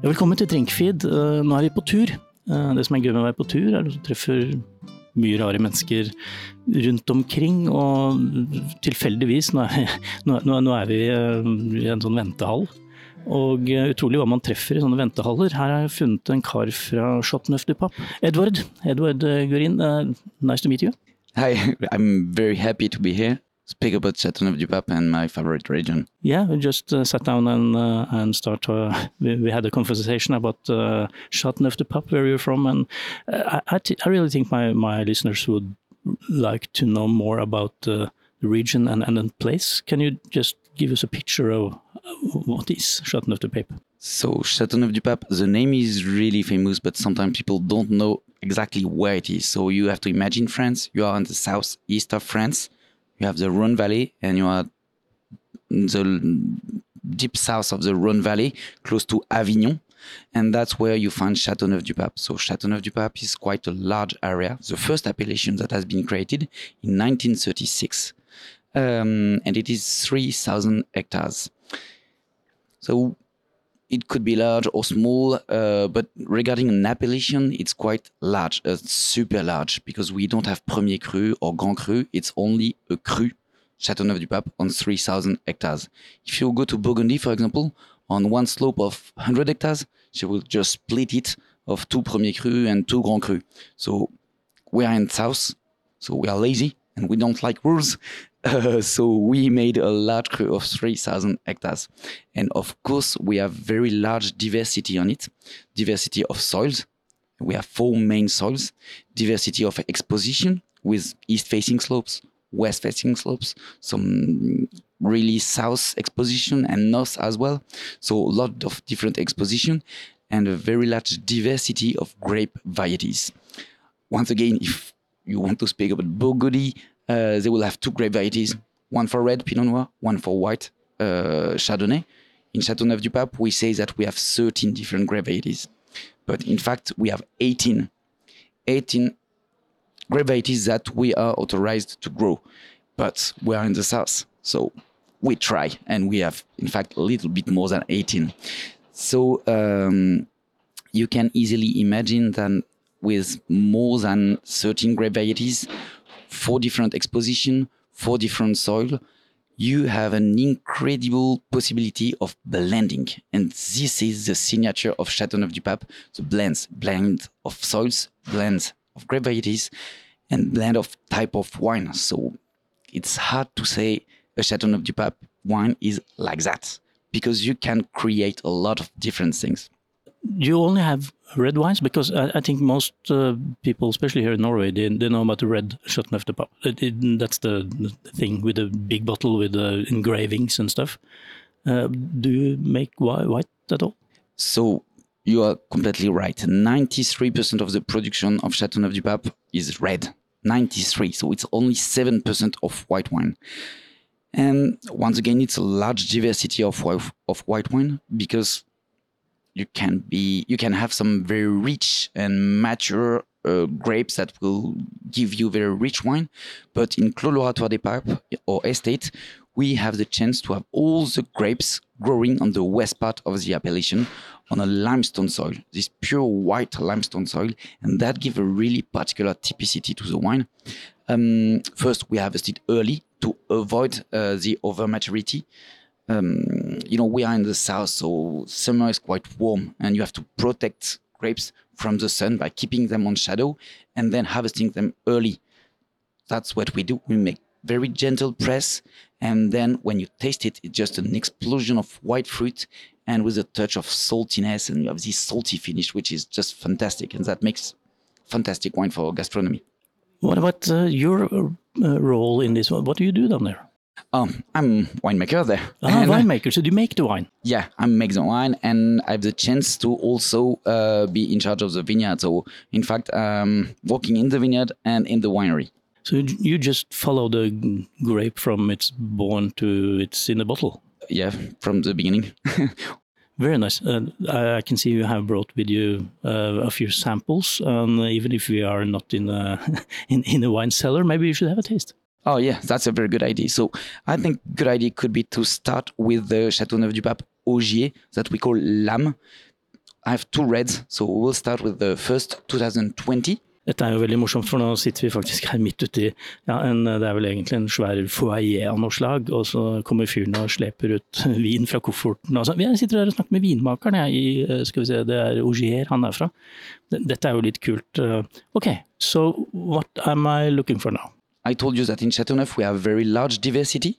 Velkommen til Drinkfeed. Eh, Nå er vi på tur. Eh, Det som er gøy med å være på tur, er at du treffer mye rare mennesker rundt omkring. Og tilfeldigvis, nå er, nå, nå er vi eh, i en sånn ventehall. Og utrolig hva man treffer i sånne ventehaller. Her har jeg funnet en kar fra Chateauneuf du. Edward. Edward Gurin, nice to meet you. Hi, I'm very happy to be here. Speak about Pape and my favorite region. Yeah, we just uh, sat down and uh, and start. Uh, we, we had a conversation about uh, Pape, where you're from, and uh, I, I, t- I really think my my listeners would like to know more about the region and and the place. Can you just give us a picture of what is Pape? So, Pape, the name is really famous, but sometimes people don't know exactly where it is. So, you have to imagine France. You are in the southeast of France. You have the Rhone Valley, and you are the deep south of the Rhone Valley, close to Avignon. And that's where you find Chateauneuf du Pape. So, Chateauneuf du Pape is quite a large area. The first appellation that has been created in 1936. Um, and it is 3,000 hectares. So, it could be large or small, uh, but regarding an appellation, it's quite large, uh, super large, because we don't have Premier Cru or Grand Cru. It's only a cru, Chateauneuf du Pape, on 3,000 hectares. If you go to Burgundy, for example, on one slope of 100 hectares, you will just split it of two Premier Cru and two Grand Cru. So we are in south, so we are lazy and we don't like rules. Uh, so we made a large crew of 3,000 hectares. And of course, we have very large diversity on it. Diversity of soils. We have four main soils. Diversity of exposition with east-facing slopes, west-facing slopes, some really south exposition and north as well. So a lot of different exposition and a very large diversity of grape varieties. Once again, if you want to speak about Burgundy, they will have two grape varieties, one for red Pinot Noir, one for white uh, Chardonnay. In Chateauneuf du Pape, we say that we have 13 different grape varieties, but in fact, we have 18, 18 grape varieties that we are authorized to grow. But we are in the south, so we try, and we have, in fact, a little bit more than 18. So um, you can easily imagine that with more than 13 grape varieties, four different exposition, four different soil, you have an incredible possibility of blending. And this is the signature of Chateauneuf du Pape, the blends, blend of soils, blends of grape varieties, and blend of type of wine. So it's hard to say a Chateauneuf du Pape wine is like that because you can create a lot of different things. You only have red wines because I, I think most uh, people, especially here in Norway, they, they know about the red it, that's the, the thing with the big bottle with the engravings and stuff. Uh, do you make white, at all? So you are completely right. 93% of the production of Chateauneuf du Pape is red. 93. So it's only 7% of white wine. And once again, it's a large diversity of of white wine because you can be you can have some very rich and mature uh, grapes that will give you very rich wine. But in Clos de L'Oratoire des Papes or estate, we have the chance to have all the grapes growing on the west part of the appellation on a limestone soil, this pure white limestone soil, and that gives a really particular typicity to the wine. Um, first, we harvested early to avoid uh, the over maturity. Um, you know, we are in the south, so summer is quite warm, and you have to protect grapes from the sun by keeping them on shadow and then harvesting them early. That's what we do. We make very gentle press, and then when you taste it, it's just an explosion of white fruit and with a touch of saltiness, and you have this salty finish, which is just fantastic, and that makes fantastic wine for gastronomy. What about uh, your uh, role in this? What do you do down there? Um, I'm winemaker there. Ah, And, winemaker. So do you make the wine? Yeah, I make the wine, and I have the chance to also uh, be in charge of the vineyard. So, in fact, um, working in the vineyard and in the winery. So you- just follow the grape from its born to it's in the bottle. Yeah, from the beginning. Very nice. Uh, I, I can see you have brought with you uh, a few samples, and even if we are not in a in, in a wine cellar, maybe you should have a taste. Oh yeah, that's a very good idea. So I think good idea could be to start with the Chateauneuf du Pape Augier that we call Lam. I have two reds, so we'll start with the first 2020. Dette er jo veldig morsomt, for nå sitter vi faktisk her midt uti ja, en, det er vel egentlig en svær foajé av noe slag, og så kommer fyren og sleper ut vin fra kofferten. Altså, jeg sitter der og snakker med vinmakeren, jeg, i, eh, skal vi se, det er Augier han er fra. Dette er jo litt kult. Eh, ok, so what am I looking for now? I told you that in Chateauneuf we have very large diversity.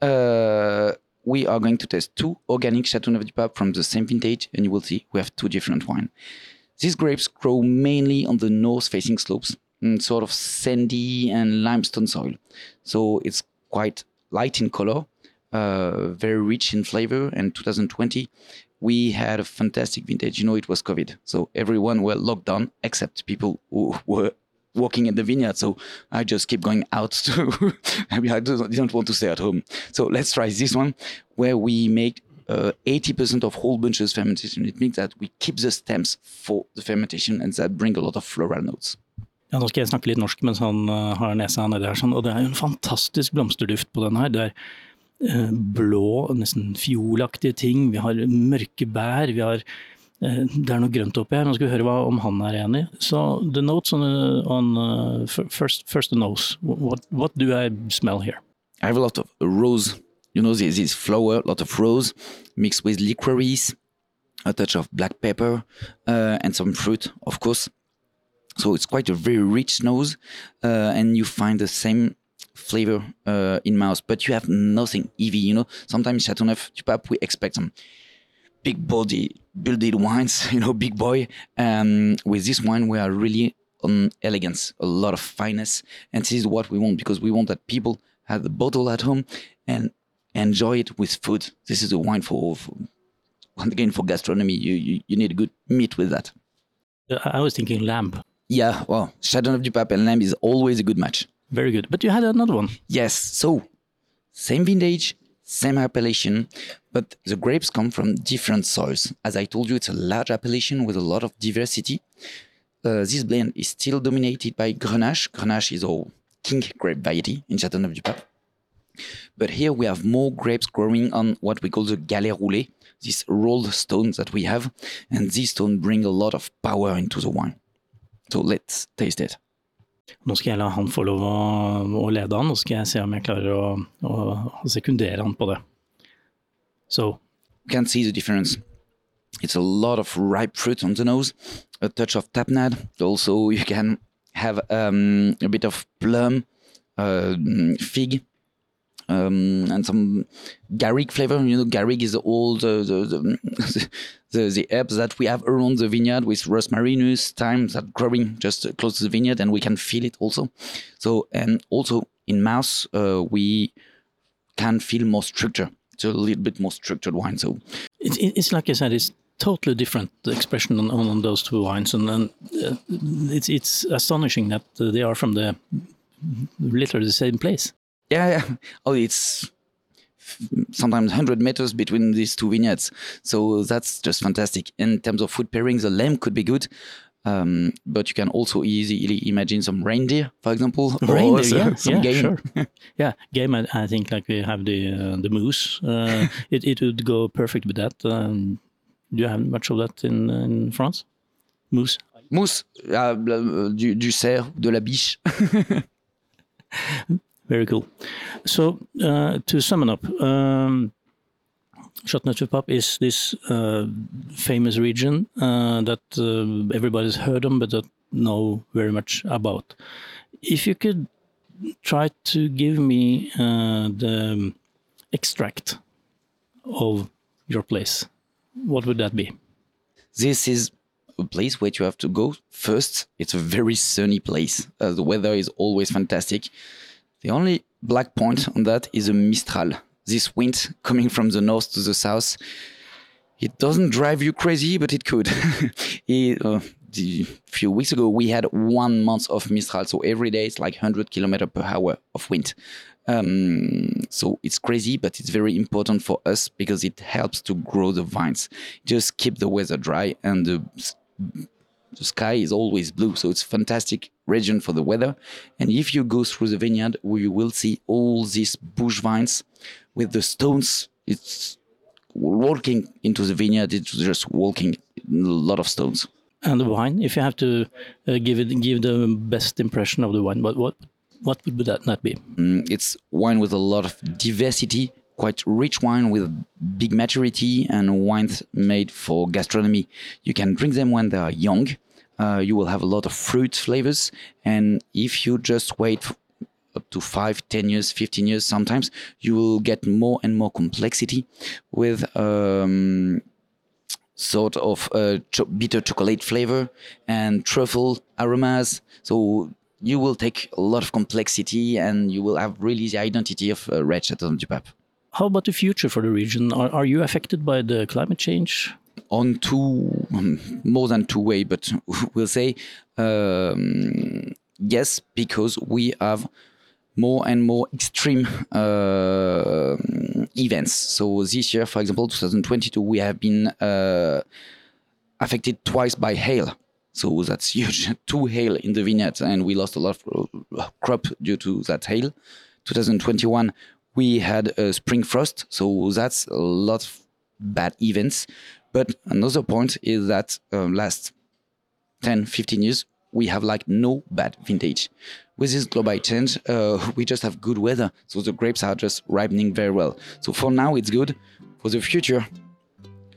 Uh, we are going to test two organic Chateauneuf du Pape from the same vintage, and you will see we have two different wines. These grapes grow mainly on the north-facing slopes, in sort of sandy and limestone soil. So it's quite light in color, uh, very rich in flavor. And 2020, we had a fantastic vintage. You know, it was COVID, so everyone were locked down except people who were walking in the vineyard. So I just keep going out to, I mean, I didn't want to stay at home. So let's try this one where we make uh, 80% of whole bunches fermentation. It means that we keep the stems for the fermentation and that bring a lot of floral notes. Ja, nå skal jeg snakke litt norsk mens han uh, har nesa nedi her, sånn, og det er jo en fantastisk blomsterduft på den her. Det er uh, blå, nesten fiolaktige ting. Vi har mørke bær. vi har Eh, det er noe grønt oppi her. Nå skal vi høre hva, om han er enig. Så the notes on, on uh, first, first the nose. What, what do I smell here? I have a lot of rose. You know, this, this flower, a lot of rose mixed with licorice, a touch of black pepper, uh, and some fruit, of course. So it's quite a very rich nose, uh, and you find the same flavor uh, in mouth, but you have nothing heavy. You know, sometimes Chateauneuf du Pape we expect some big body builded wines, you know, big boy. Um, with this wine, we are really on elegance, a lot of fineness, and this is what we want because we want that people have the bottle at home and enjoy it with food. This is a wine for, for once again for gastronomy. You, you you need a good meat with that. I was thinking lamb. Yeah, well, Chateauneuf du Pape and lamb is always a good match. Very good. But you had another one. Yes. So, same vintage, same appellation, but the grapes come from different soils. As I told you, it's a large appellation with a lot of diversity. Uh, this blend is still dominated by Grenache. Grenache is our king grape variety in Châteauneuf du Pape. But here we have more grapes growing on what we call the galets roulés, these rolled stones that we have, and these stones bring a lot of power into the wine. So let's taste it. Nå skal jeg la han få lov å, å lede han, og skal jeg se om jeg klarer å, å, å sekundere han på det. So Can't can see the difference. It's a lot of ripe fruit on the nose, a touch of tapnad. Also, you can have um, a bit of plum, uh, fig, um, and some garlic flavor. You know, garlic is all the the, the, the, the herbs that we have around the vineyard with rosmarinus, thyme that growing just close to the vineyard, and we can feel it also. So, and also in mouth, uh, we can feel more structure. It's a little bit more structured wine. So, it's, it's like I said, it's totally different expression on, on those two wines, and, and uh, it's it's astonishing that they are from the literally the same place. Yeah, yeah. Oh, it's sometimes 100 meters between these two vineyards. So that's just fantastic. In terms of food pairings, the lamb could be good. Um, but you can also easily imagine some reindeer, for example, reindeer, some, yeah, some yeah, game. Sure. yeah, game. I, I, think like we have the uh, the moose. Uh, it it would go perfect with that. Um, do you have much of that in in France? Moose. Moose, uh, du, du cerf, de la biche. Very cool. So uh, to sum it up, um, Châteauneuf is this uh, famous region uh, that uh, everybody's heard of but don't know very much about. If you could try to give me uh, the extract of your place, what would that be? This is a place where you have to go first. It's a very sunny place. Uh, the weather is always fantastic. The only black point on that is a Mistral. This wind coming from the north to the south. It doesn't drive you crazy, but it could. it, uh, a few weeks ago, we had one month of Mistral, so every day it's like 100 kilometer per hour of wind. Um, so it's crazy, but it's very important for us because it helps to grow the vines. Just keep the weather dry and the the sky is always blue, so it's fantastic region for the weather. And if you go through the vineyard, you will see all these bush vines with the stones. It's walking into the vineyard. It's just walking a lot of stones. And the wine, if you have to uh, give it give the best impression of the wine, what what what would that not be? Mm, it's wine with a lot of diversity, quite rich wine with big maturity, and wines made for gastronomy. You can drink them when they are young. Uh, you will have a lot of fruit flavors, and if you just wait up to five, ten years, fifteen years, sometimes you will get more and more complexity with. Um, sort of uh, cho- bitter chocolate flavor and truffle aromas. So you will take a lot of complexity and you will have really the identity of uh, Red Chateau du Pape. How about the future for the region? Are, are you affected by the climate change? On two, um, more than two way, but we'll say um, yes, because we have more and more extreme uh, events. So this year, for example, 2022, we have been uh, affected twice by hail. So that's huge. Two hail in the vineyards, and we lost a lot of uh, crop due to that hail. 2021, we had a spring frost, so that's a lot of bad events. But another point is that uh, last 10, 15 years, we have like no bad vintage. With this global change, uh, we just have good weather, so the grapes are just ripening very well. So for now, it's good. For the future,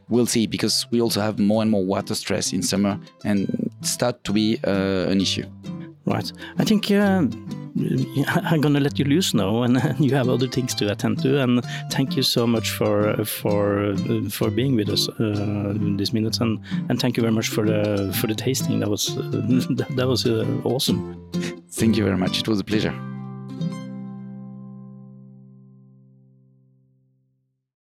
we'll see because we also have more and more water stress in summer and start to be uh, an issue. Right. I think uh, I'm gonna let you loose now, and you have other things to attend to. And thank you so much for for for being with us uh, these minutes, and and thank you very much for the for the tasting. That was that was uh, awesome. Thank you very much. It was a pleasure.